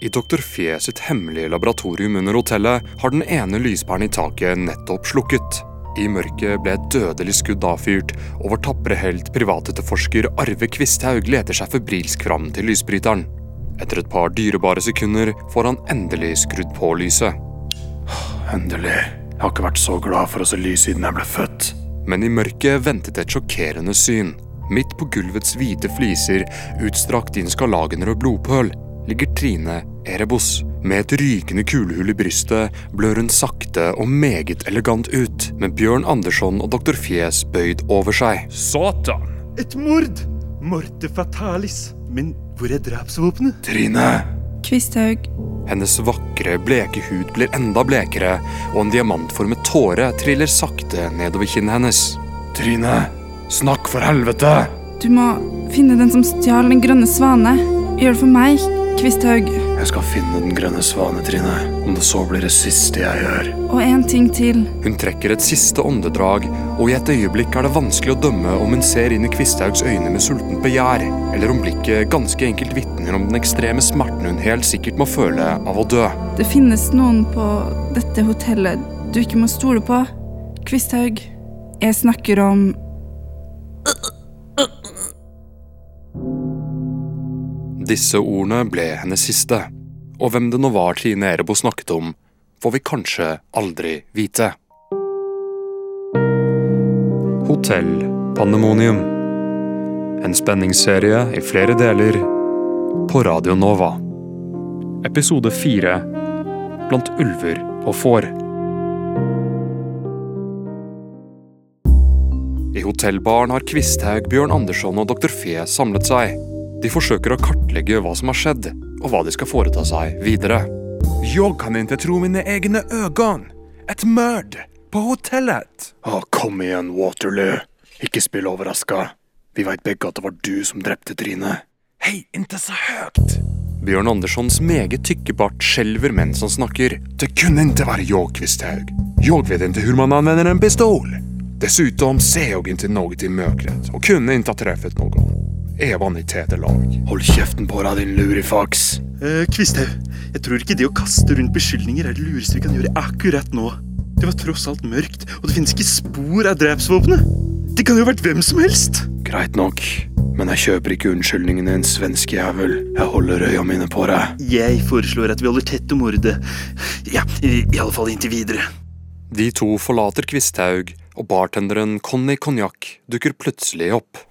I Dr. Fie sitt hemmelige laboratorium under hotellet har den ene lyspæren i taket nettopp slukket. I mørket ble et dødelig skudd avfyrt, og vår tapre helt privatetterforsker Arve Kvisthaug leter seg febrilsk fram til lysbryteren. Etter et par dyrebare sekunder får han endelig skrudd på lyset. Endelig. Jeg har ikke vært så glad for å se lys siden jeg ble født. Men i mørket ventet et sjokkerende syn. Midt på gulvets hvite fliser, utstrakt i en og blodpøl, ligger Trine Erebos. Med et rykende kulehull i brystet blør hun sakte og meget elegant ut, med Bjørn Andersson og Dr. Fjes bøyd over seg. Satan! Et mord! Morte fatalis. Men hvor er drapsvåpenet? Trine! Kvisthaug. Hennes vakre, bleke hud blir enda blekere, og en diamantformet tåre triller sakte nedover kinnet hennes. Trine! Snakk for helvete! Du må finne den som stjal Den grønne svane. Gjør det for meg, Kvisthaug. Jeg skal finne den grønne svane, Trine. Om det så blir det siste jeg gjør. Og en ting til. Hun trekker et siste åndedrag, og i et øyeblikk er det vanskelig å dømme om hun ser inn i Kvisthaugs øyne med sultent begjær, eller om blikket ganske enkelt vitner om den ekstreme smerten hun helt sikkert må føle av å dø. Det finnes noen på dette hotellet du ikke må stole på. Kvisthaug. Jeg snakker om Disse ordene ble hennes siste, og hvem det nå var Trine Erebo snakket om, får vi kanskje aldri vite. Hotell Pandemonium. En spenningsserie i flere deler på Radio Nova. Episode fire Blant ulver og får. I hotellbaren har Kvisthaug, Bjørn Andersson og Dr. Fe samlet seg. De forsøker å kartlegge hva som har skjedd, og hva de skal foreta seg videre. Jeg kan ikke tro mine egne øyne! Et mord på hotellet. Å, kom igjen, Waterloo. Ikke spill overraska. Vi veit begge at det var du som drepte Trine. Hei, ikke så høyt! Bjørn Anderssons meget tykke bart skjelver mens han snakker. Det kunne ikke være jeg, Kvisthaug. Jeg vet ikke hvordan man anvender en pistol. Dessutom ser jeg ikke noe i mørket og kunne ikke ha träffat Evan i tederlag. Hold kjeften på deg, din lurifaks. Eh, Kvisthaug, jeg tror ikke det å kaste rundt beskyldninger er det lureste vi kan gjøre akkurat nå. Det var tross alt mørkt, og det finnes ikke spor av drapsvåpenet. Det kan jo ha vært hvem som helst. Greit nok, men jeg kjøper ikke unnskyldningen din, svenske jævel. Jeg holder øya mine på deg. Jeg foreslår at vi holder tett om mordet. Ja, i, i alle fall inntil videre. De to forlater Kvisthaug, og bartenderen Conny Konjakk dukker plutselig opp.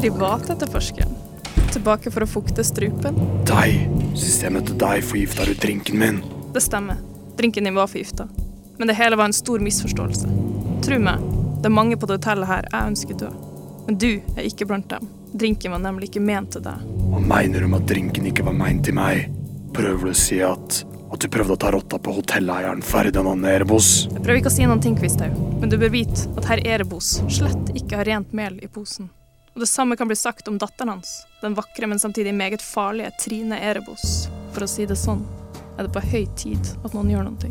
Privatetterforskeren. Tilbake for å fukte strupen. Deg. Systemet møtte deg, forgifta du drinken min. Det stemmer. Drinken din var forgifta. Men det hele var en stor misforståelse. Tro meg, det er mange på det hotellet her jeg ønsker død. Men du er ikke blant dem. Drinken var nemlig ikke ment til deg. Hva mener du med at drinken ikke var meint til meg? Prøver du å si at at du prøvde å ta rotta på hotelleieren Ferdinand Erebos? Jeg prøver ikke å si noen ting, Kvisthaug, men du bør vite at herr Erebos slett ikke har rent mel i posen. Og det samme kan bli sagt om datteren hans, den vakre, men samtidig meget farlige Trine Erebos. For å si det sånn, er det på høy tid at noen gjør noe.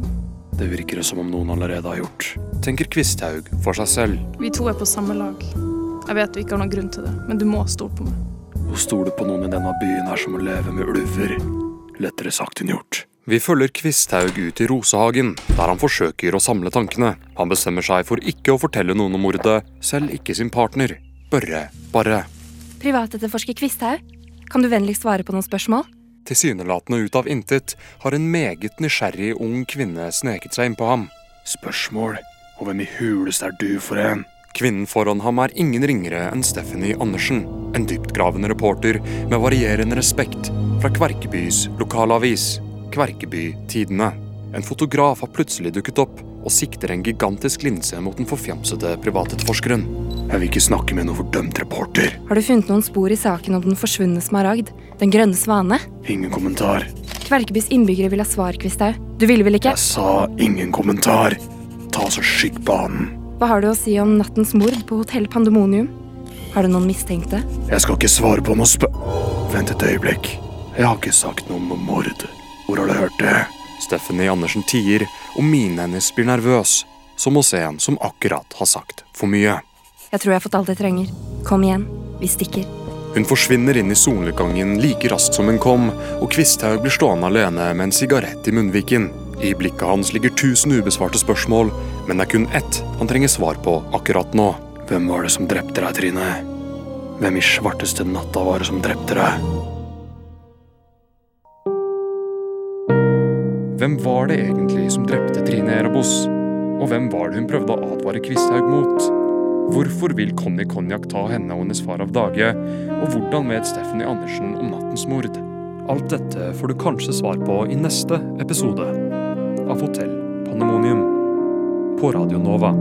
Det virker som om noen allerede har gjort. Tenker Kvisthaug for seg selv. Vi to er på samme lag. Jeg vet du ikke har noen grunn til det, men du må stole på meg. Å stole på noen i denne byen er som å leve med ulver. Lettere sagt enn gjort. Vi følger Kvisthaug ut i Rosehagen, der han forsøker å samle tankene. Han bestemmer seg for ikke å fortelle noen om mordet, selv ikke sin partner. Børre bare. Privatetterforsker Kvisthaug, kan du vennligst svare på noen spørsmål? Tilsynelatende ut av intet har en meget nysgjerrig ung kvinne sneket seg innpå ham. Spørsmål? Og hvem i huleste er du for en? Kvinnen foran ham er ingen ringere enn Stephanie Andersen, en dyptgravende reporter med varierende respekt fra Kverkebys lokalavis, Kverkeby Tidene. En fotograf har plutselig dukket opp og sikter en gigantisk linse mot den forfjamsede privatetterforskeren. Jeg vil ikke snakke med noen fordømt reporter. Har du funnet noen spor i saken om den forsvunne smaragd? Den grønne svane? Ingen kommentar. Kverkebys innbyggere vil ha svar, Kvisthaug. Du ville vel ikke? Jeg sa ingen kommentar. Ta så skygg banen. Hva har du å si om nattens mord på hotell Pandemonium? Har du noen mistenkte? Jeg skal ikke svare på noe spø... Vent et øyeblikk. Jeg har ikke sagt noe om mord. Hvor har du hørt det? Stephanie Andersen tier, og minen hennes blir nervøs, som hos en som akkurat har sagt for mye. Jeg tror jeg har fått alt jeg trenger. Kom igjen. Vi stikker. Hun forsvinner inn i solnedgangen like raskt som hun kom, og Kvisthaug blir stående alene med en sigarett i munnviken. I blikket hans ligger tusen ubesvarte spørsmål, men det er kun ett han trenger svar på akkurat nå. Hvem var det som drepte deg, Trine? Hvem i svarteste natta var det som drepte deg? Hvem var det egentlig som drepte Trine Erebos? Og hvem var det hun prøvde å advare Kvisthaug mot? Hvorfor vil Conny Konjakk ta henne og hennes far av dage? Og hvordan vet Stephanie Andersen om nattens mord? Alt dette får du kanskje svar på i neste episode av Hotell Pandemonium på Radio Nova.